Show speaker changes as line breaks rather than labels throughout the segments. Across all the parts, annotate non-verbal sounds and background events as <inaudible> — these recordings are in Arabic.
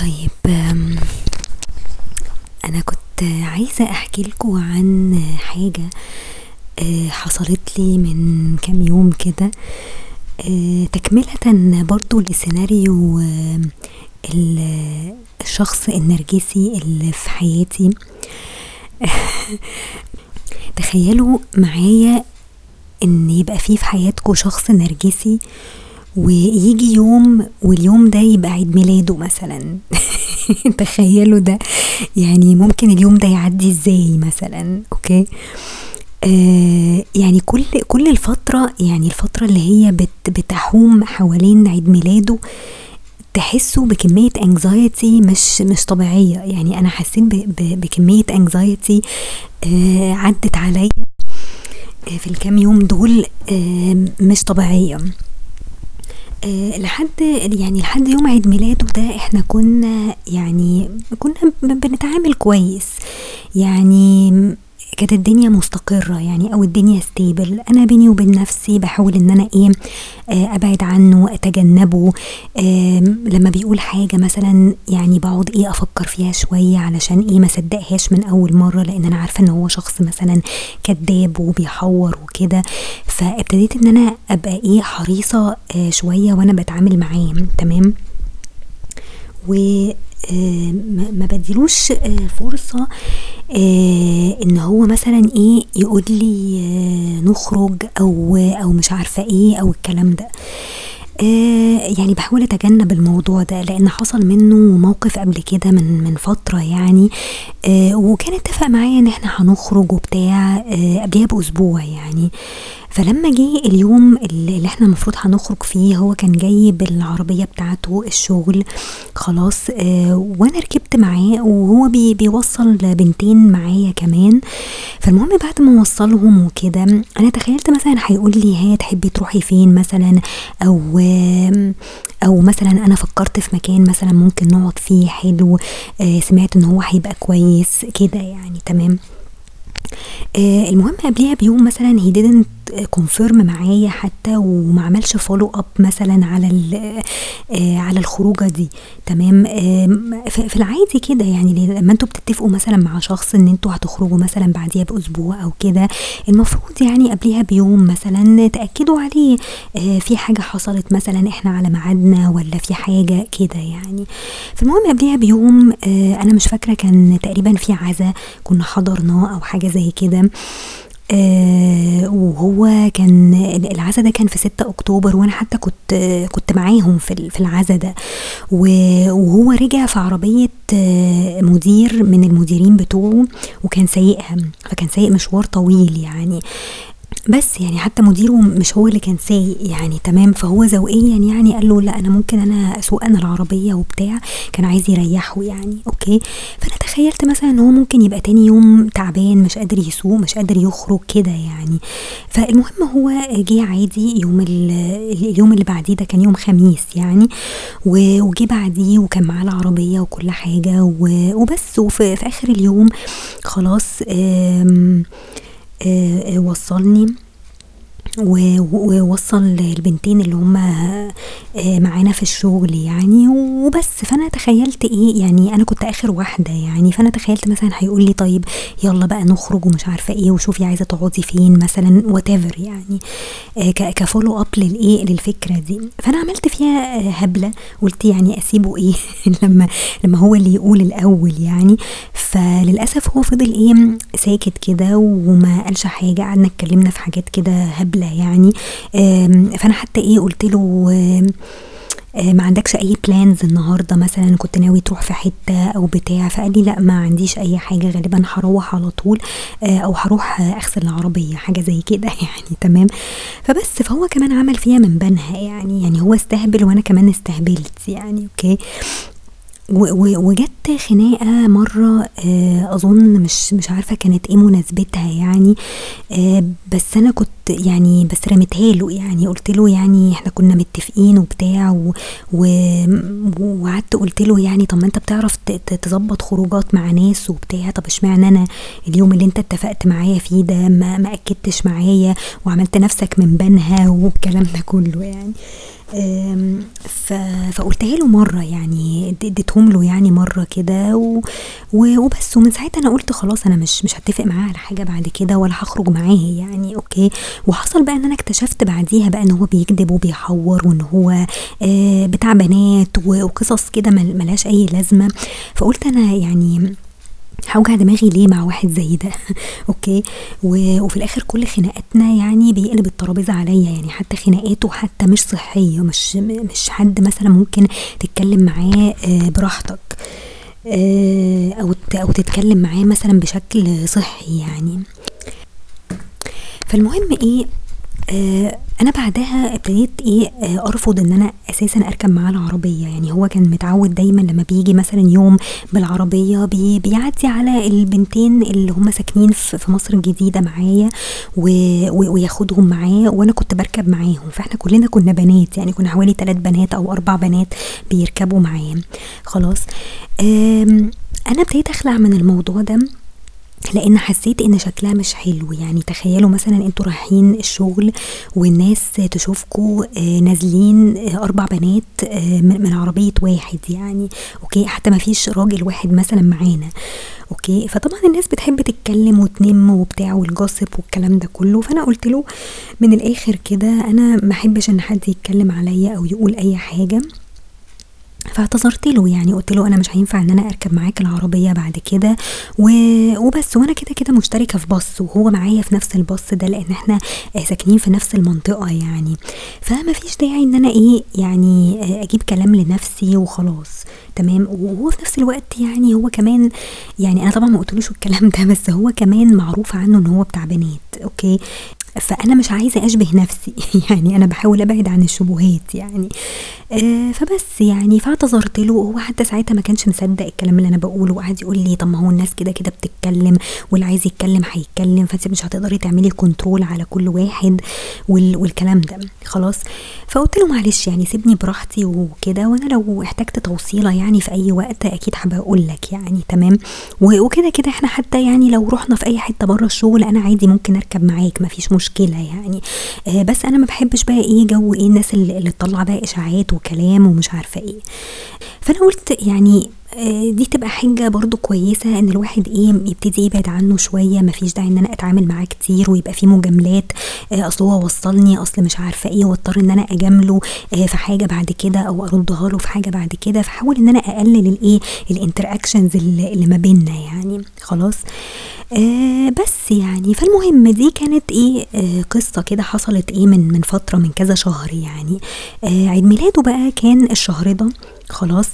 طيب أنا كنت عايزة أحكي لكم عن حاجة آآ حصلت لي من كام يوم كده. آآ تكملةً برضه لسيناريو ال الشخص النرجسي اللي في حياتي. <laughs> تخيلوا معايا إن يبقى في في حياتكم شخص نرجسي وييجي يوم واليوم ده يبقى عيد ميلاده مثلًا. <laughs> تخيلوا ده. يعني ممكن اليوم ده يعدي إزاي مثلًا؟ أوكي، آآ يعني كل كل الفترة يعني الفترة اللي هي بت بتحوم حوالين عيد ميلاده تحسوا بكمية anxiety مش مش طبيعية. يعني أنا حسيت بكمية anxiety آآ عدت عليَّ في الكام يوم دول آآ مش طبيعية. آآ لحد يعني لحد يوم عيد ميلاده ده إحنا كنا يعني كنا بنتعامل كويس. يعني كانت الدنيا مستقرة يعني أو الدنيا stable. أنا بيني وبين نفسي باحاول إن أنا إيه آآ أبعد عنه أتجنبه لما بيقول حاجة مثلًا يعني باقعد إيه أفكر فيها شوية علشان إيه ما اصدقهاش من أول مرة لأن أنا عارفة إن هو شخص مثلًا كداب وبيحوّر وكده، فابتديت إن أنا أبقى إيه حريصة آآ شوية وأنا باتعامل معاه تمام، و ما ما باديلوش آآ فرصة آآ إن هو مثلًا إيه يقول لي نخرج أو أو مش عارفة إيه أو الكلام ده، يعني باحاول أتجنب الموضوع ده لأن حصل منه موقف قبل كده من من فترة يعني. وكان اتفق معايا إن إحنا هنخرج وبتاع آآ قبليها بأسبوع يعني، فلما جه اليوم ال اللي إحنا المفروض هنخرج فيه هو كان جاي بالعربية بتاعته الشغل خلاص آآ وأنا ركبت معاه وهو بي بيوصّل بنتين معايا كمان، فالمهم بعد ما وصّلهم وكده أنا تخيلت مثلًا هيقول لي ها تحبي تروحي فين مثلًا؟ آمم أو مثلًا أنا فكرت في مكان مثلًا ممكن نقعد فيه حلو آآ سمعت إن هو هيبقى كويس كده يعني تمام، آآ المهم قبليها بيوم مثلًا he didn't confirm معايا حتى وما عملش follow up مثلًا على آآ على الخروجة دي. تمام، في العادي كده يعني لما أنتم بتتفقوا مثلًا مع شخص إن أنتم هتخرجوا مثلًا بعديها بأسبوع أو كده المفروض يعني قبليها بيوم مثلًا تأكدوا عليه آآ في حاجة حصلت مثلًا إحنا على ميعادنا والّا في حاجة كده يعني، فالمهم قبليها بيوم آآ أنا مش فاكرة كان تقريبًا في عزا كنا حضرناه أو حاجة زي كده. آآ وهو كان ال العزا ده كان في 6 أكتوبر وأنا حتى كنت كنت معاهم في في العزا ده، وهو رجع في عربية مدير من المديرين بتوعه وكان سايقها، فكان سايق مشوار طويل يعني، بس يعني حتى مديره مش هو اللي كان سايق يعني تمام، فهو ذوقيًا يعني قال له لأ أنا ممكن أنا أسوق أنا العربية وبتاع كان عايز يريحه يعني أوكي، فأنا تخيلت مثلًا إن هو ممكن يبقى تاني يوم تعبان مش قادر يسوق مش قادر يخرج كده يعني، فالمهم هو جه عادي يوم ال اليوم اللي بعديه ده كان يوم خميس يعني وجه بعديه وكان معاه العربية وكل حاجة و وبس. وفي في آخر اليوم خلاص وصّلني. و ووصّل البنتين اللي هُم آآ معانا في الشغل يعني وبس، فأنا تخيلت إيه يعني أنا كنت آخر واحدة يعني، فأنا تخيلت مثلًا هيقول لي طيب يالّا بقى نخرج ومش عارفة إيه وشوفي عايزة تقعدي فين مثلًا whatever يعني. آآ ك كfollow up للإيه للفكرة دي، فأنا عملت فيها هبلة. قُلت يعني أسيبه إيه؟ <laughs> لما لما هو اللي يقول الأول يعني، فللأسف هو فضل إيه ساكت كده وما قالش حاجة. قعدنا اتكلمنا في حاجات كده هبلة يعني. فأنا حتى إيه قُلت له آآ ما عندكش أي plans النهارده مثلًا؟ كنت ناوي تروح في حتة أو بتاع، فقال لي لأ ما عنديش أي حاجة غالبًا هاروّح على طول آآ أو هاروح أغسل العربية حاجة زي كده <laughs> يعني تمام، فبس فهو كمان عمل فيّا من بينها يعني، يعني هو استهبل وأنا كمان استهبلت يعني أوكي، و و وجات خناقة مرة آآ أظن مش مش عارفة كانت إيه مناسبتها يعني بس أنا كنت يعني بس رميتها له يعني قلت له يعني إحنا كنا متفقين وبتاع وقعدت قلت له يعني طب ما أنت بتعرف تظبط خروجات مع ناس وبتاع طب اشمعنى أنا اليوم اللي أنت اتفقت معايا فيه ده ما, ما أكدتش معايا وعملت نفسك من بنها والكلام ده كله يعني. فقلتها له مرة يعني اد- اديتهم له يعني مرة كده. وبس ومن ساعتها أنا قلت خلاص أنا مش مش هتفق معاه على حاجة بعد كده ولا هخرج معاه يعني okay وحصل بقى إن أنا اكتشفت بعديها بقى إن هو بيكذب وبيحور وإن هو آه بتاع بنات وقصص كده مل- ملهاش أي لازمة. فقلت أنا يعني هوجع دماغي ليه مع واحد زي ده؟ <laughs> okay. و... وفي الآخر كل خناقاتنا يعني بيقلب الترابيزة عليا يعني حتى خناقاته حتى مش صحية مش مش حد مثلا ممكن تتكلم معاه آه، براحتك. آه، أو أو تتكلم معاه مثلا بشكل صحي يعني. فالمهم إيه آه أنا بعدها ابتديت إيه آه أرفض إن أنا أساسا أركب معاه العربية. يعني هو كان متعود دايما لما بيجي مثلا يوم بالعربية بي بيعدي على البنتين اللي هم ساكنين في مصر الجديدة معايا وياخدهم معاه وأنا كنت بركب معاهم. فإحنا كلنا كنا بنات يعني كنا حوالي ثلاث بنات أو أربع بنات بيركبوا معاه. خلاص. آم، أنا ابتديت أخلع من الموضوع ده. لأن حسيت إن شكلها مش حلو. يعني تخيلوا مثلا أنتوا رايحين الشغل والناس تشوفكوا آه، نازلين آه، أربع بنات آه، من عربية واحد يعني. okay؟ حتى ما فيش راجل واحد مثلا معانا. okay؟ فطبعا الناس بتحب تتكلم وتنم وبتاع وال gossip والكلام ده كله. فأنا قلت له من الآخر كده أنا ما أحبش إن حد يتكلم عليا أو يقول أي حاجة. فاعتذرت له يعني قلت له أنا مش هينفع إن أنا أركب معاك العربية بعد كده و- وبس. وأنا كده كده مشتركة في باص وهو معايا في نفس الباص ده لأن إحنا آه، ساكنين في نفس المنطقة يعني. فما فيش داعي إن أنا إيه يعني آه، أجيب كلام لنفسي وخلاص. تمام؟ وهو في نفس الوقت يعني هو كمان يعني أنا طبعا ما قلتلوش الكلام ده بس هو كمان معروف عنه إن هو بتاع بنات. أوكي؟ فأنا مش عايزة أشبه نفسي. <laughs> يعني أنا بحاول أبعد عن الشبهات يعني. آه فبس يعني فاعتذرت له وهو حتى ساعتها ما كانش مصدق الكلام اللي أنا بقوله. وقعد يقول لي طب ما هو الناس كده كده بتتكلم واللي عايز يتكلم هيتكلم فأنت مش هتقدري تعملي كنترول على كل واحد. وال والكلام ده. خلاص. فقلت له معلش يعني سيبني براحتي وكده وأنا لو احتجت توصيلة يعني في أي وقت أكيد هبقى أقول لك يعني. تمام. وكده كده إحنا حتى يعني لو رحنا في أي حتة بره الشغل أنا عادي ممكن أركب معاك مفيش مشكلة يعني. آه بس أنا ما بحبش بقى إيه جو إيه الناس اللي, تطلع بقى إشاعات وكلام ومش عارفة إيه. فأنا قلت يعني آه، دي تبقى حاجة برضو كويسة إن الواحد إيه يبتدي يبعد عنه شوية مفيش داعي إن أنا أتعامل معاه كتير ويبقى في مجاملات. آه، أصل هو وصلني أصل مش عارفة إيه واضطر إن أنا أجامله آه، في حاجة بعد كده أو أردها له في حاجة بعد كده. فحاول إن أنا أقلل الإيه ال interactions اللي ما بيننا يعني. خلاص. آه بس يعني فالمهم دي كانت إيه آه قصة كده حصلت إيه من من فترة من كذا شهر يعني. آه عيد ميلاده بقى كان الشهر ده خلاص.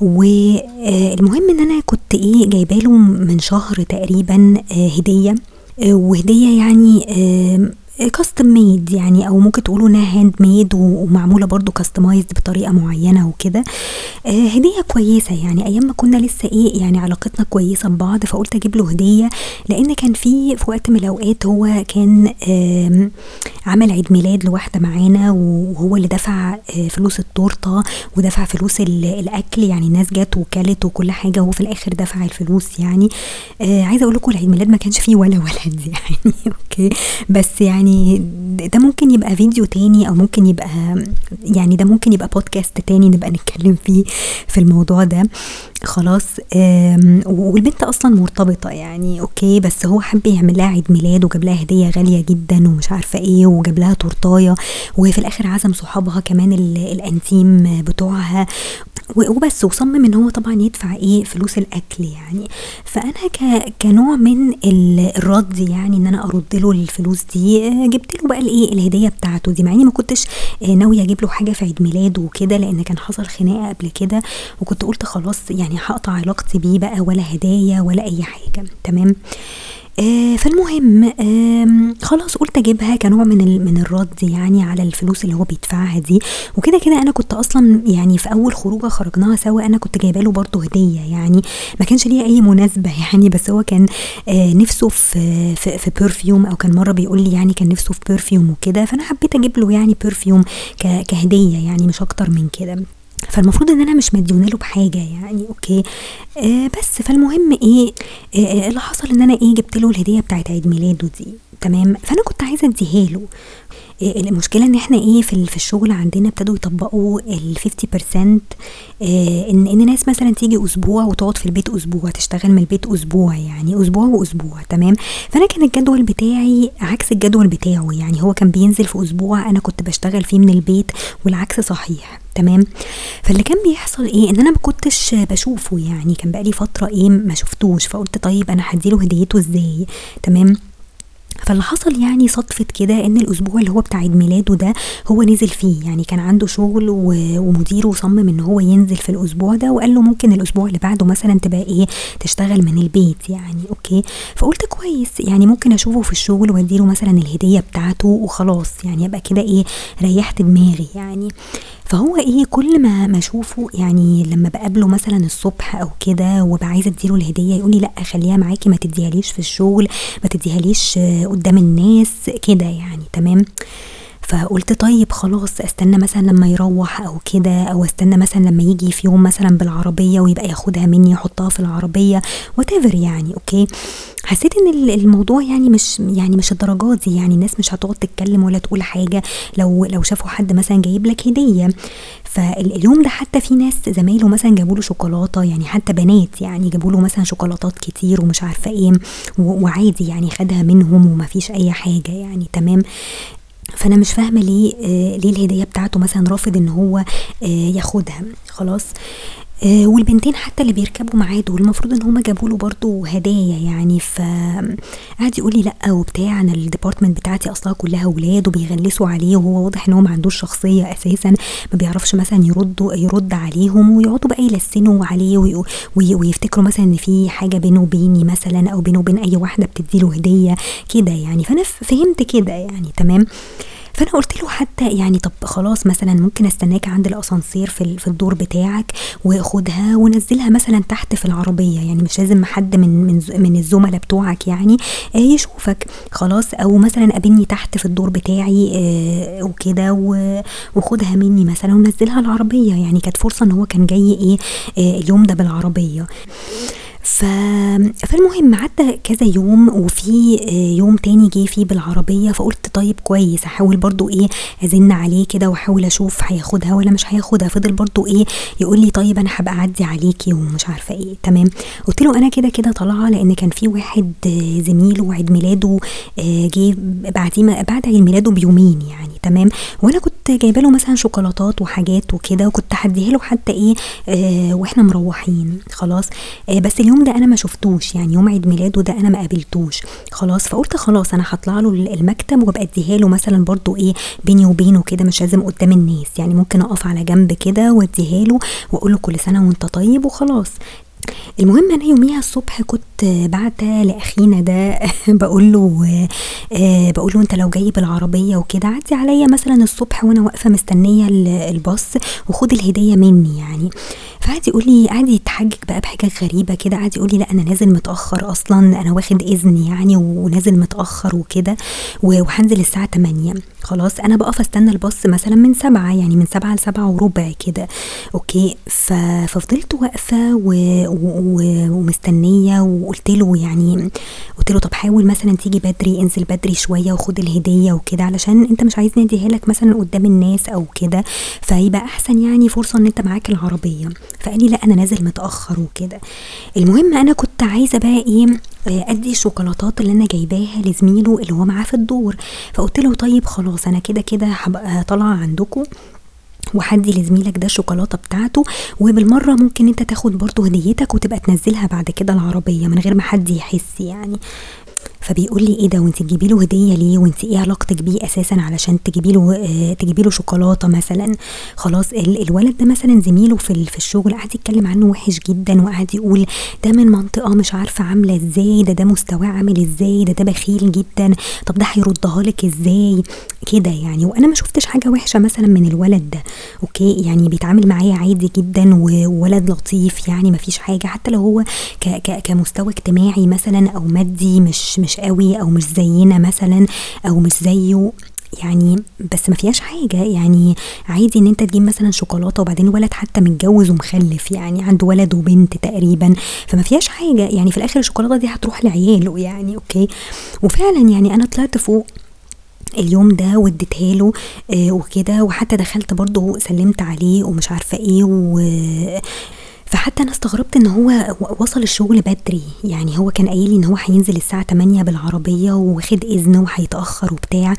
والمهم إن أنا كنت إيه جايباله من شهر تقريبا آه هدية. آه وهدية يعني آه custom made يعني أو ممكن تقولوا إنها handmade ومعمولة برضو customized بطريقة معينة وكده. آه هدية كويسة يعني. أيام ما كنا لسه إيه يعني علاقتنا كويسة ببعض فقلت أجيب له هدية لأن كان في في وقت من الأوقات هو كان عمل عيد ميلاد لواحدة معانا وهو اللي دفع آه، فلوس التورتة ودفع فلوس ال- الأكل يعني الناس جت وكلت وكل حاجة وهو في الآخر دفع الفلوس يعني. آه عايزة أقول لكم العيد ميلاد ما كانش فيه ولا ولد <laughs> يعني أوكي. بس يعني ده ممكن يبقى فيديو تاني أو ممكن يبقى يعني ده ممكن يبقى بودكاست تاني نبقى نتكلم فيه في الموضوع ده. خلاص والبنت أصلا مرتبطة يعني أوكي بس هو حب يعمل لها عيد ميلاد وجاب لها هدية غالية جدا ومش عارفة إيه وجاب لها تورتاية وفي الآخر عزم صحابها كمان ال- الأنتيم بتوعها. وبس وصمم ان هو طبعا يدفع إيه فلوس الأكل يعني. فأنا ك... كنوع من ال- الرد يعني إن أنا أرد له الفلوس دي آه، جبت له بقى الإيه الهدية بتاعته دي مع إني ما كنتش آه، ناوية أجيب له حاجة في عيد ميلاده وكده لأن كان حصل خناقة قبل كده وكنت قلت خلاص يعني هقطع علاقتي بيه بقى ولا هدايا ولا أي حاجة. تمام؟ آه فالمهم آه خلاص قلت أجيبها كنوع من من الرد يعني على الفلوس اللي هو بيدفعها دي. وكده كده أنا كنت أصلا يعني في أول خروجة خرجناها سوا أنا كنت جايبة له برضه هدية يعني. ما كانش ليها أي مناسبة <laughs> يعني بس هو كان آه نفسه في في, في perfume أو كان مرة بيقول لي يعني كان نفسه في perfume وكده. فأنا حبيت أجيب له يعني perfume كهدية يعني مش أكتر من كده. فالمفروض إن أنا مش مديونة له بحاجة يعني أوكي. آه بس فالمهم إيه آه, آه، اللي حصل إن أنا إيه جبت له الهدية بتاعت عيد ميلاده دي. تمام؟ فأنا كنت عايزة أديها له. آه، المشكلة إن إحنا إيه في في الشغل عندنا ابتدوا يطبقوا ال 50% آه، إن إن ناس مثلا تيجي أسبوع وتقعد في البيت أسبوع تشتغل من البيت أسبوع يعني أسبوع وأسبوع تمام؟ فأنا كان الجدول بتاعي عكس الجدول بتاعه يعني هو كان بينزل في أسبوع أنا كنت بشتغل فيه من البيت والعكس صحيح تمام؟ فاللي كان بيحصل إيه إن أنا ما كنتش بشوفه يعني كان بقالي فترة إيه ما شفتوش فقلت طيب أنا هديله هديته إزاي تمام؟ فاللي حصل يعني صدفة كده إن الأسبوع اللي هو بتاع عيد ميلاده ده هو نزل فيه. يعني كان عنده شغل ومديره صمم إن هو ينزل في الأسبوع ده وقال له ممكن الأسبوع اللي بعده مثلا تبقى إيه تشتغل من البيت يعني. أوكي. فقلت كويس. يعني ممكن أشوفه في الشغل وأديله مثلا الهدية بتاعته وخلاص. يعني أبقى كده إيه ريحت دماغي يعني. فهو إيه كل ما ما أشوفه يعني لما بقابله مثلا الصبح أو كده وبقى عايزة أديله الهدية يقول لي لأ خليها معاكي ما تديهاليش في الشغل ما تديهاليش قدام الناس كده يعني تمام؟ فقلت طيب خلاص استنى مثلا لما يروح أو كده أو استنى مثلا لما يجي في يوم مثلا بالعربية ويبقى ياخدها مني يحطها في العربية whatever يعني okay حسيت إن الموضوع يعني مش يعني مش الدرجات دي يعني الناس مش هتقعد تتكلم ولا تقول حاجة لو لو شافوا حد مثلا جايب لك هدية. فاليوم ده حتى في ناس زمايله مثلا جابوا له شوكولاتة يعني حتى بنات يعني جابوا له مثلا شوكولاتات كتير ومش عارفة إيه وعادي يعني خدها منهم وما فيش أي حاجة يعني تمام. فأنا مش فاهمة ليه آه ليه الهدية بتاعته مثلا رافض إن هو آه ياخدها. خلاص. والبنتين حتى اللي بيركبوا معاه دول المفروض إن هما جابوا له برضه هدايا يعني ف قعد يقول لي لأ وبتاع أنا ال department بتاعتي أصلها كلها ولاد وبيغلسوا عليه وهو واضح إن هو ما عندوش شخصية أساسا ما بيعرفش مثلا يرد يرد عليهم ويقعدوا بقى يلسنوا عليه وي... وي... ويفتكروا مثلا إن في حاجة بينه وبيني مثلا أو بينه وبين أي واحدة بتدي له هدية كده يعني. فأنا فهمت كده يعني تمام؟ فأنا قلت له حتى يعني طب خلاص مثلا ممكن أستناك عند الأسانسير في في الدور بتاعك وخدها ونزلها مثلا تحت في العربية. يعني مش لازم حد من من من الزملاء بتوعك يعني آه، يشوفك. خلاص أو مثلا قابلني تحت في الدور بتاعي آه، وكده وخدها مني مثلا ونزلها العربية. يعني كانت فرصة إن هو كان جاي إيه آه، اليوم ده بالعربية. ف... فالمهم عدى كذا يوم وفي يوم تاني جه فيه بالعربية فقلت طيب كويس احاول برضو إيه أزن عليه كده وأحاول أشوف هياخدها ولا مش هياخدها. فضل برضو إيه يقول لي طيب أنا هبقى أعدي عليكي ومش عارفة إيه. تمام. قلت له أنا كده كده طالعة لأن كان في واحد زميله عيد ميلاده جه بعد بعد عيد ميلاده بيومين يعني. تمام. وأنا كنت جايبة له مثلا شوكولاتات وحاجات وكده وكنت هديها له حتى إيه آه وإحنا مروحين خلاص. آه بس اليوم ده أنا ما شفتوش يعني يوم عيد ميلاده ده أنا ما قابلتوش. خلاص فقلت خلاص أنا هطلع له المكتب وأبقى أديها له مثلا برضو إيه بيني وبينه كده مش لازم قدام الناس. يعني ممكن أقف على جنب كده وأديها له وأقول له كل سنة وأنت طيب وخلاص. المهم أنا يوميها الصبح كنت بعتة لأخينا ده <laughs> بقول له آه بقول له أنت لو جاي بالعربية وكده عدي عليا مثلا الصبح وأنا واقفة مستنية الباص وخد الهدية مني يعني فقعد يقول لي قعد يتحجج بقى بحاجه غريبة كده قعد يقول لي لا أنا نازل متأخر أصلا أنا واخد إذن يعني ونازل متأخر وكده وهنزل الساعة 8 خلاص أنا بقف أستنى الباص مثلا من سبعة يعني من سبعة لسبعة وربع كده أوكي ففضلت واقفة. و... ومستنية وقلت له يعني قلت له طب حاول مثلا تيجي بدري انزل بدري شوية وخد الهدية وكده علشان انت مش عايزني اديها لك مثلا قدام الناس أو كده فيبقى أحسن يعني فرصة إن انت معاك العربية. فقال لي لا أنا نازل متأخر وكده. المهم أنا كنت عايزة بقى إيه أدي الشوكولاتات اللي أنا جايباها لزميله اللي هو معاه في الدور. فقلت له طيب خلاص أنا كده كده هبقى طالعة عندكم. وحدي لزميلك ده الشوكولاتة بتاعته وبالمرة ممكن انت تاخد برضه هديتك وتبقى تنزلها بعد كده العربية من غير ما حد يحس يعني. فبيقول لي إيه ده وانت تجيبي له هدية ليه؟ وانت إيه علاقتك بيه أساسا علشان تجيبي له آه تجيبي له شوكولاتة مثلا؟ خلاص الولد ده مثلا زميله في في الشغل قعد يتكلم عنه وحش جدا وقعد يقول ده من منطقة مش عارفة عاملة إزاي ده ده مستواه عامل إزاي ده ده بخيل جدا طب ده هيردها لك إزاي؟ كده يعني. وأنا ما شفتش حاجة وحشة مثلا من الولد ده. okay يعني بيتعامل معايا عادي جدا وولد لطيف يعني ما فيش حاجة. حتى لو هو ك ك كمستوى اجتماعي مثلا أو مادي مش مش قوي أو مش زينا مثلا أو مش زيه يعني بس ما فيهاش حاجة. يعني عادي إن أنت تجيب مثلا شوكولاتة وبعدين ولد حتى متجوز ومخلف يعني عنده ولد وبنت تقريبا فما فيهاش حاجة. يعني في الآخر الشوكولاتة دي هتروح لعياله يعني okay. وفعلا يعني أنا طلعت فوق اليوم ده واديتها له آه وكده. وحتى دخلت برضه سلمت عليه ومش عارفة إيه و فحتى أنا استغربت إن هو وصل الشغل بدري. يعني هو كان قايل إن هو هينزل الساعة 8 بالعربية واخد إذن وهيتأخر وبتاع.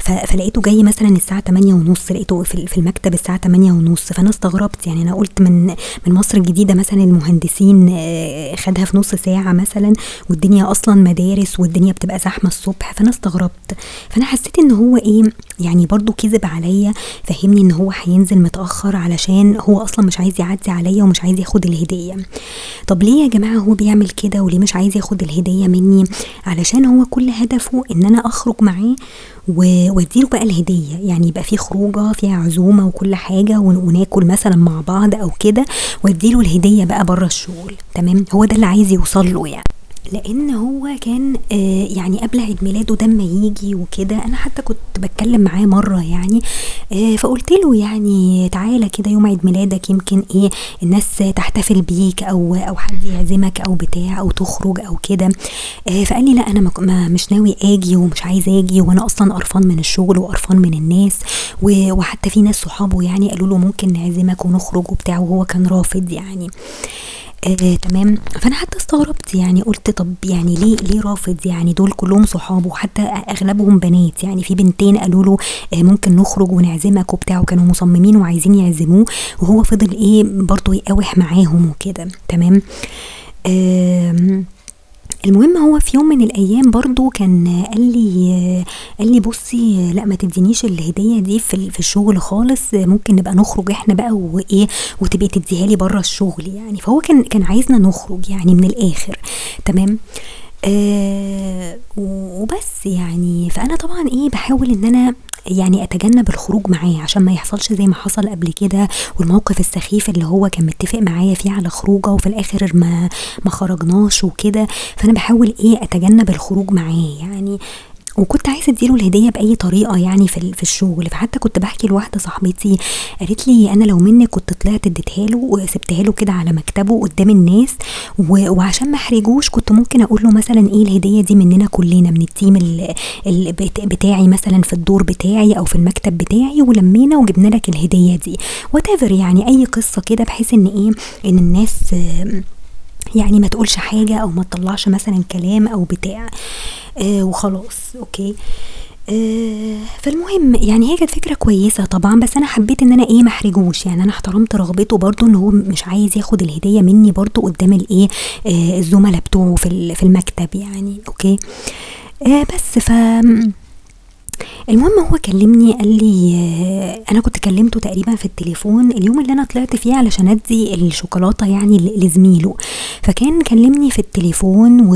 فلقيته جاي مثلا الساعة 8 ونص لقيته في المكتب الساعة 8 ونص فأنا استغربت. يعني أنا قلت من من مصر الجديدة مثلا المهندسين آه، خدها في نص ساعة مثلا والدنيا أصلا مدارس والدنيا بتبقى زحمة الصبح فأنا استغربت. فأنا حسيت إن هو إيه يعني برضو كذب عليا فهمني إن هو هينزل متأخر علشان هو أصلا مش عايز يعدي عليا ومش عايز ياخد الهدية. طب ليه يا جماعة هو بيعمل كده وليه مش عايز ياخد الهدية مني؟ علشان هو كل هدفه إن أنا أخرج معاه واديله بقى الهدية. يعني يبقى في خروجة فيها عزومة وكل حاجة وناكل مثلا مع بعض أو كده واديله الهدية بقى بره الشغل. تمام؟ هو ده اللي عايز يوصل له يعني. لأن هو كان آه يعني قبل عيد ميلاده ده اما يجي وكده أنا حتى كنت بتكلم معاه مرة يعني آه فقلت له يعني تعالى كده يوم عيد ميلادك يمكن إيه الناس تحتفل بيك أو أو حد يعزمك أو بتاع أو تخرج أو كده آه فقال لي لا أنا ما مش ناوي آجي ومش عايز آجي وأنا أصلا قرفان من الشغل وقرفان من الناس وحتى في ناس صحابه يعني قالوا له ممكن نعزمك ونخرج وبتاع وهو كان رافض يعني. آه تمام. فأنا حتى استغربت يعني قلت طب يعني ليه ليه رافض؟ يعني دول كلهم صحابه وحتى أغلبهم بنات. يعني في بنتين قالوا له آه ممكن نخرج ونعزمك وبتاع وكانوا مصممين وعايزين يعزموه وهو فضل إيه برضه يقاوح معاهم وكده. تمام. آه المهم هو في يوم من الأيام برضو كان قال لي قال لي بصي لأ ما تدينيش الهدية دي في في الشغل خالص ممكن نبقى نخرج إحنا بقى وايه وتبقي تديها لي بره الشغل يعني. فهو كان كان عايزنا نخرج يعني من الآخر. تمام؟ آه وبس يعني. فأنا طبعا إيه بحاول إن أنا يعني أتجنب الخروج معاه عشان ما يحصلش زي ما حصل قبل كده والموقف السخيف اللي هو كان متفق معايا فيه على خروجه وفي الآخر ما ما خرجناش وكده. فأنا بحاول إيه أتجنب الخروج معاه. يعني وكنت عايزة أديله الهدية بأي طريقة يعني في في الشغل. فحتى كنت بحكي لواحدة صاحبتي قالت لي أنا لو منك كنت طلعت اديتها له وسبتها له كده على مكتبه قدام الناس وعشان ما أحرجوش كنت ممكن أقول له مثلا إيه الهدية دي مننا كلنا من ال team ال بتاعي مثلا في الدور بتاعي أو في المكتب بتاعي ولمينا وجبنا لك الهدية دي. وات يعني أي قصة كده بحيث إن إيه إن الناس يعني ما تقولش حاجة أو ما تطلعش مثلا كلام أو بتاع. آه وخلاص okay. آه فالمهم يعني هي كانت فكرة كويسة طبعا بس أنا حبيت إن أنا إيه ما أحرجوش. يعني أنا احترمت رغبته برضو إن هو مش عايز ياخد الهدية مني برضو قدام الايه آه الزملاء بتوعه في في المكتب يعني okay. آه بس ف المهم هو كلمني قال لي آه، أنا كنت كلمته تقريبا في التليفون اليوم اللي أنا طلعت فيه علشان أدي الشوكولاتة يعني لزميله. فكان كلمني في التليفون و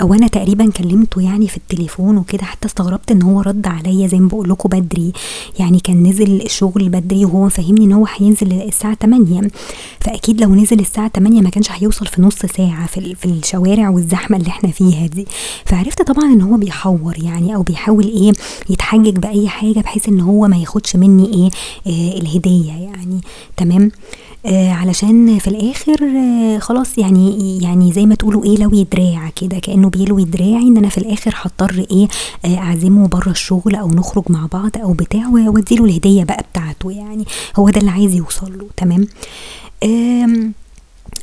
أو أنا تقريبا كلمته يعني في التليفون وكده حتى استغربت إن هو رد عليا زي ما بقول لكم بدري. يعني كان نزل الشغل بدري وهو فاهمني إن هو هينزل الساعة 8 فأكيد لو نزل الساعة 8 ما كانش هيوصل في نص ساعة في, في الشوارع والزحمة اللي إحنا فيها دي. فعرفت طبعا إن هو بيحور يعني أو بيحاول إيه يتحجج بأي حاجة بحيث إن هو ما ياخدش مني إيه آه الهدية يعني. تمام؟ آه علشان في الآخر آه خلاص يعني يعني زي ما تقولوا إيه لوي دراع كده كأنه بيلوي دراعي إن أنا في الآخر هضطر إيه آه أعزمه بره الشغل أو نخرج مع بعض أو بتاع وأديله الهدية بقى بتاعته يعني. هو ده اللي عايز يوصل له تمام؟ آه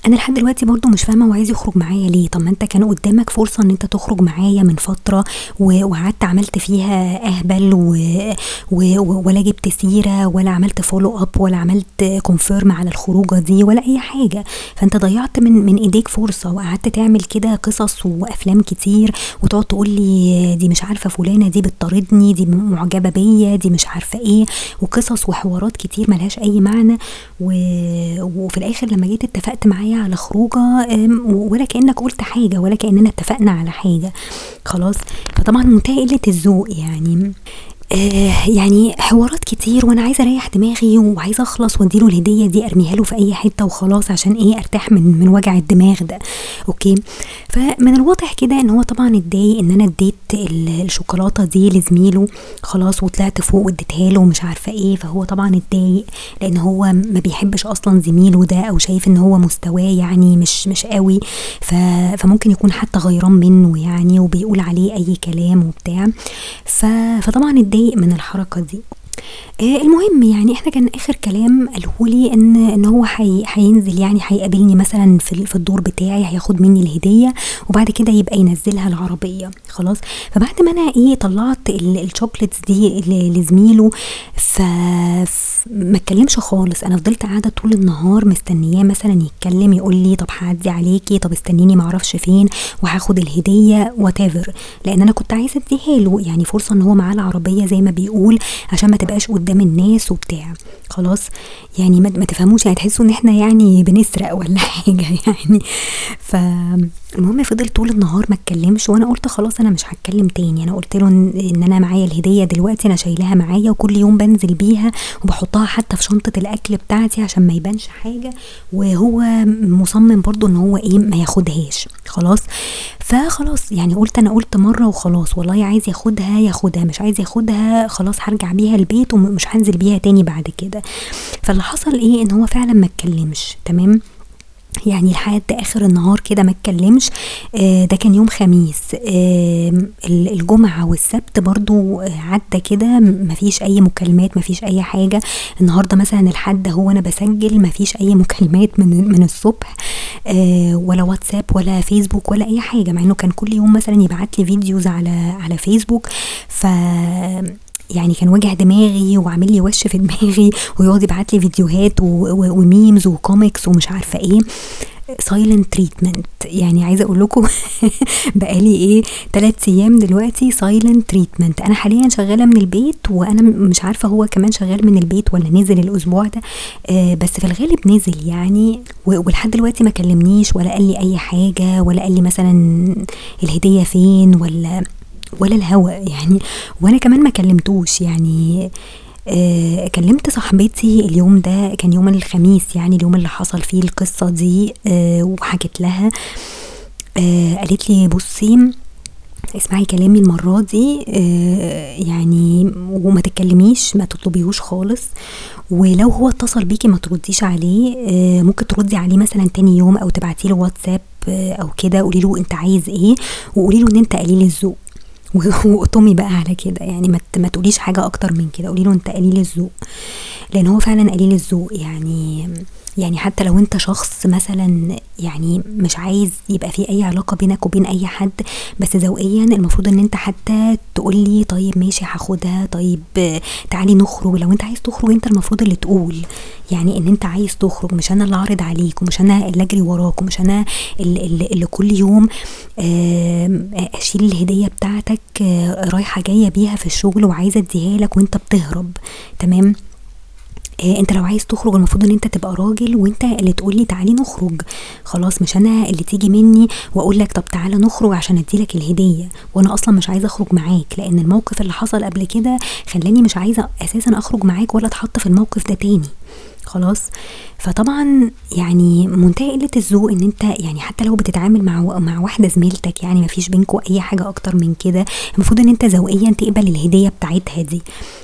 أنا لحد دلوقتي برضو مش فاهمة هو عايز يخرج معايا ليه. طب ما أنت كان قدامك فرصة إن أنت تخرج معايا من فترة وقعدت عملت فيها أهبل و... و... ولا جبت سيرة ولا عملت follow up ولا عملت confirm على الخروجة دي ولا أي حاجة. فأنت ضيعت من من إيديك فرصة وقعدت تعمل كده قصص وأفلام كتير وتقعد تقول لي دي مش عارفة فلانة دي بتطاردني دي معجبة بيا دي مش عارفة إيه. وقصص وحوارات كتير ملهاش أي معنى و... وفي الآخر لما جيت اتفقت معايا على خروجة ولا كأنك قلت حاجة ولا كأننا اتفقنا على حاجة. خلاص. فطبعا منتهى قلة الذوق يعني. يعني حوارات كتير وأنا عايزة أريح دماغي وعايزة أخلص وأديله الهدية دي أرميها له في أي حتة وخلاص عشان إيه أرتاح من من وجع الدماغ ده. أوكي؟ فمن الواضح كده إن هو طبعا اتضايق إن أنا اديت الشوكولاتة دي لزميله خلاص وطلعت فوق واديتها له ومش عارفة إيه فهو طبعا اتضايق لأن هو ما بيحبش أصلا زميله ده أو شايف إن هو مستواه يعني مش مش قوي. فممكن يكون حتى غيران منه يعني وبيقول عليه أي كلام وبتاع. فطبعا اتضايق متضايق من الحركة دي. آه المهم يعني إحنا كان آخر كلام قالهولي ان إن هو هينزل يعني هيقابلني مثلا في, في الدور بتاعي هياخد مني الهدية وبعد كده يبقى ينزلها العربية. خلاص؟ فبعد ما أنا إيه طلعت الشوكليتس دي لزميله ف ما اتكلمش خالص. أنا فضلت قاعدة طول النهار مستنياه مثلا يتكلم يقول لي طب هعدي عليكي طب استنيني معرفش فين وهاخد الهدية وات لأن أنا كنت عايزة أديها له يعني فرصة إن هو معاه العربية زي ما بيقول عشان ما تبقاش قدام الناس وبتاع. خلاص. يعني ما تفهموش يعني تحسوا إن إحنا يعني بنسرق ولا <laughs> حاجة يعني. فالمهم فضل طول النهار ما اتكلمش وأنا قلت خلاص أنا مش هتكلم تاني. أنا قلت له ان أنا معايا الهدية دلوقتي أنا شايلاها معايا وكل يوم بنزل بيها وبحطها حتى في شنطة الأكل بتاعتي عشان ما يبانش حاجة وهو مصمم برضو إن هو إيه ما ياخدهاش. خلاص؟ فخلاص يعني قلت أنا قلت مرة وخلاص. والله عايز ياخدها ياخدها. مش عايز ياخدها خلاص هرجع بيها البيت ومش هنزل بيها تاني بعد كده. فاللي حصل إيه إن هو فعلا ما اتكلمش تمام؟ يعني لحد آخر النهار كده ما اتكلمش. آه ده كان يوم خميس. آه الجمعة والسبت برضو عدى كده مفيش أي مكالمات مفيش أي حاجة. النهارده مثلا الحد هو أنا بسجل مفيش أي مكالمات من من الصبح. آه ولا واتساب ولا فيسبوك ولا أي حاجة. مع إنه كان كل يوم مثلا يبعت لي videos على على فيسبوك. ف يعني كان وجع دماغي وعامل لي وش في دماغي ويقعد يبعت لي فيديوهات و memes و comics ومش عارفة إيه. silent treatment يعني عايزة أقول لكم <laughs> بقالي إيه ثلاث أيام دلوقتي silent treatment أنا حاليا شغالة من البيت وأنا مش عارفة هو كمان شغال من البيت ولا نزل الأسبوع ده. آه بس في الغالب نزل يعني. ولحد دلوقتي ما كلمنيش ولا قال لي أي حاجة ولا قال لي مثلا الهدية فين ولا ولا الهوا يعني وأنا كمان ما كلمتوش يعني آه كلمت صاحبتي اليوم ده كان يوم الخميس يعني اليوم اللي حصل فيه القصة دي آه وحكت لها آه قالت لي بصي اسمعي كلامي المرة دي آه يعني وما تتكلميش ما تطلبيهوش خالص ولو هو اتصل بيكي ما ترديش عليه آه ممكن تردي عليه مثلا تاني يوم أو تبعتي له واتساب آه أو كده قولي له أنت عايز إيه وقولي له إن أنت قليل الذوق. وقطمي بقى على كده. يعني ما تقوليش حاجة أكتر من كده. قولي له أنت قليل الذوق. لأن هو فعلا قليل الذوق. يعني يعني حتى لو انت شخص مثلا يعني مش عايز يبقى في أي علاقة بينك وبين أي حد بس ذوقيا المفروض إن انت حتى تقول لي طيب ماشي هاخدها طيب تعالي نخرج لو انت عايز تخرج انت المفروض اللي تقول. يعني إن انت عايز تخرج مش أنا اللي أعرض عليك ومش أنا اللي أجري وراك ومش أنا اللي, اللي كل يوم أشيل الهدية بتاعتك رايحة جاية بيها في الشغل وعايزة أديها لك وأنت بتهرب. تمام؟ إيه انت لو عايز تخرج المفروض ان انت تبقى راجل وانت اللي تقول لي تعالي نخرج. خلاص مش أنا اللي تيجي مني واقول لك طب تعالى نخرج عشان اديلك الهدية. وأنا أصلا مش عايزة اخرج معاك لأن الموقف اللي حصل قبل كده خلاني مش عايزة أساسا اخرج معاك ولا اتحط في الموقف ده تاني. خلاص. فطبعا يعني منتهى قلة الذوق إن أنت يعني حتى لو بتتعامل مع مع واحدة زميلتك يعني ما فيش بينكم أي حاجة أكتر من كده المفروض إن أنت ذوقيا تقبل الهدية بتاعتها دي.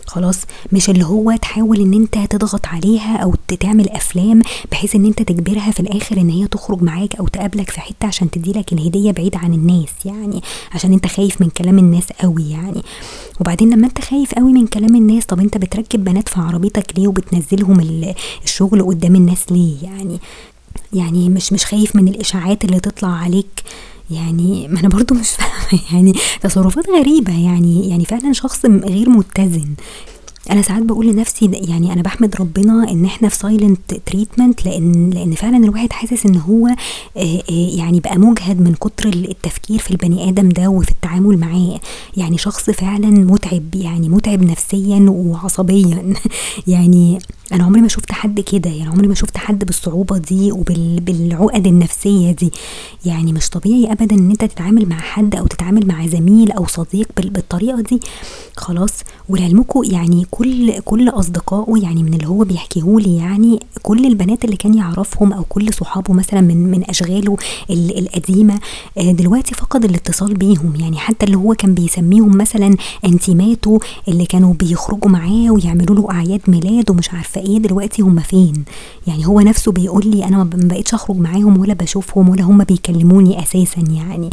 خلاص. مش اللي هو تحاول إن أنت تضغط عليها أو تعمل أفلام بحيث إن أنت تجبرها في الآخر إن هي تخرج معاك أو تقابلك في حتة عشان تديلك الهدية بعيد عن الناس يعني عشان أنت خايف من كلام الناس قوي يعني. وبعدين لما أنت خايف قوي من كلام الناس طب أنت بتركب بنات في عربيتك ليه وبتنزلهم الشغل قدام الناس ليه؟ يعني يعني مش مش خايف من الإشاعات اللي تطلع عليك. يعني ما أنا برضه مش فاهمة. <laughs> يعني تصرفات غريبة. يعني يعني فعلًا شخص غير متزن. أنا ساعات بقول لنفسي يعني أنا بحمد ربنا إن إحنا في silent treatment لإن لإن فعلًا الواحد حاسس إن هو يعني بقى مُجهد من كتر التفكير في البني آدم ده وفي التعامل معاه، يعني شخص فعلًا مُتعب يعني مُتعب نفسيًا وعصبيًا. <laughs> يعني أنا عمري ما شُفت حد كده، يعني عمري ما شُفت حد بالصعوبة دي وبال بالعُقد النفسية دي، يعني مش طبيعي أبدًا إن أنت تتعامل مع حد أو تتعامل مع زميل أو صديق بال بالطريقة دي، خلاص. ولعلمكم يعني كل كل أصدقائه يعني من اللي هو بيحكيه لي يعني كل البنات اللي كان يعرفهم أو كل صحابه مثلًا من من أشغاله ال القديمة دلوقتي فقد الاتصال بيهم، يعني حتى اللي هو كان بيسميهم مثلًا انتيماته اللي كانوا بيخرجوا معاه ويعملوا له أعياد ميلاد ومش عارفة إيه دلوقتي هُم فين، يعني هو نفسه بيقول لي أنا ما بقيتش أخرج معاهم ولا باشوفهم ولا هُم بيكلموني أساسًا يعني،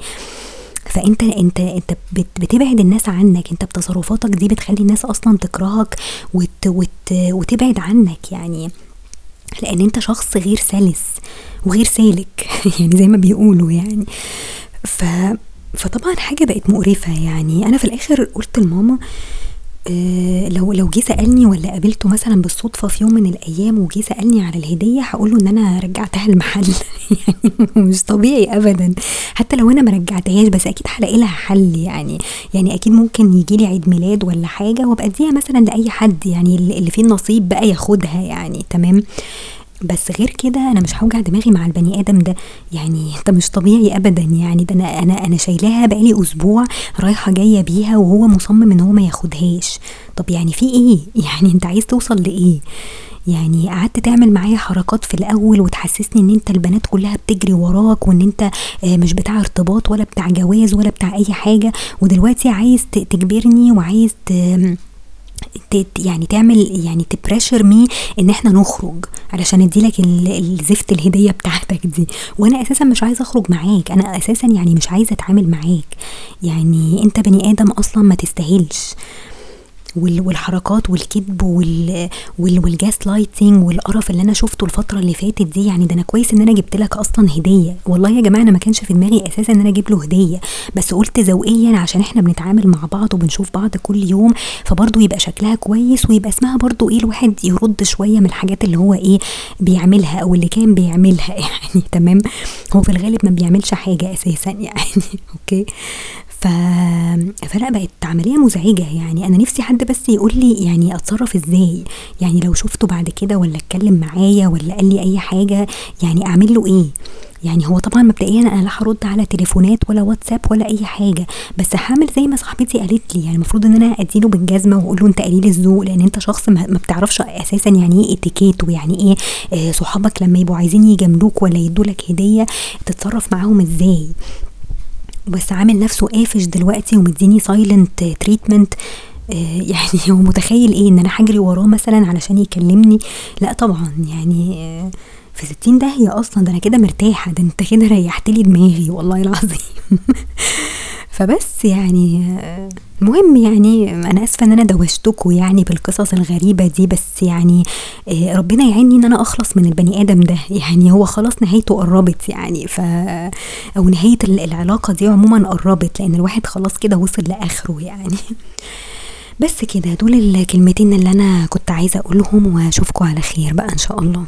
فأنت أنت أنت بت بتبعد الناس عنك، أنت بتصرفاتك دي بتخلي الناس أصلًا تكرهك وت وت وتبعد عنك يعني، لإن أنت شخص غير سَلِس وغير سالك <laughs> يعني زي ما بيقولوا يعني، ف فطبعًا حاجة بقت مقرفة يعني. أنا في الآخر قُلت لماما لو لو جه سألني والّا قابلته مثلًا بالصدفة في يوم من الأيام وجه سألني على الهدية هاقول له إن أنا رجعتها المحل. <laughs> يعني مش طبيعي أبدًا، حتى لو أنا ما رجعتهاش بس أكيد هالاقي لها حل. يعني، يعني أكيد ممكن ييجي لي عيد ميلاد والّا حاجة وأبقى أديها مثلًا لأي حد. يعني اللي فيه النصيب بقى ياخدها يعني. تمام، بس غير كده أنا مش هاوجع دماغي مع البني آدم ده، يعني أنت مش طبيعي أبدًا يعني ده أنا أنا أنا شايلاها بقى لي أسبوع رايحة جاية بيها وهو مصمم إن هو ما ياخدهاش، طب يعني في إيه؟ <laughs> يعني أنت عايز توصل لإيه؟ يعني قعدت تعمل معايا حركات في الأول وتحسسني إن أنت البنات كلها بتجري وراك وإن أنت مش بتاع ارتباط ولا بتاع جواز ولا بتاع أي حاجة ودلوقتي عايز تجبرني وعايز ت يعني تعمل يعني تpressure me إن إحنا نخرج علشان أدّي لك ال الزفت الهدية بتاعتك دي، وأنا أساسًا مش عايزة أخرج معاك، أنا أساسًا يعني مش عايزة أتعامل معاك، يعني أنت بني آدم أصلًا ما تستاهلش، والحركات والكدب وال وال والgaslighting والقرف اللي أنا شُفته الفترة اللي فاتت دي يعني ده أنا كويس إن أنا جبت لك أصلًا هدية، والله يا جماعة أنا ما كانش في دماغي أساسًا إن أنا أجيب له هدية، بس قُلت ذوقيًا عشان إحنا بنتعامل مع بعض وبنشوف بعض كل يوم فبرضه يبقى شكلها كويس ويبقى اسمها برضه إيه الواحد يرد شوية من الحاجات اللي هو إيه بيعملها أو اللي كان بيعملها <laughs> يعني تمام، هو في الغالب ما بيعملش حاجة أساسًا يعني <laughs> okay، ف فلأ بقت عملية مزعجة. يعني أنا نفسي حد بس يقول لي يعني أتصرف إزاي، يعني لو شُفته بعد كده والّا اتكلم معايا والّا قال لي أي حاجة يعني أعمل له إيه؟ يعني هو طبعًا مبدئيًا أنا لا هارُد على تليفونات ولا واتساب ولا أي حاجة، بس هاعمل زي ما صاحبتي قالت لي، يعني المفروض إن أنا أدّي له بالجزمة وأقول له أنت قليل الذوق لإن أنت شخص ما بتعرفش أساسًا يعني إيه etiquette ويعني إيه صحابك لما يبقوا عايزين يجاملوك والّا يدّوا لك هدية تتصرف معاهم إزاي، بس عامل نفسه قافش دلوقتي ومدّيني silent treatment. <laughs> يعني هو متخيل إيه؟ إن أنا هاجري وراه مثلًا علشان يكلمني؟ لأ طبعًا يعني في ستين داهية أصلًا ده أنا كده مرتاحة، ده أنت كده ريحت لي دماغي والله العظيم. <laughs> فبس يعني المهم يعني أنا آسفة إن أنا دوشتكم يعني بالقصص الغريبة دي بس يعني ربنا يعيني إن أنا أخلص من البني آدم ده، يعني هو خلاص نهايته قربت يعني ف أو نهاية العلاقة دي عمومًا قربت لإن الواحد خلاص كده وصل لآخره يعني، <laughs> بس كده دول الكلمتين اللي أنا كنت عايزة أقولهم وأشوفكم على خير بقى إن شاء الله.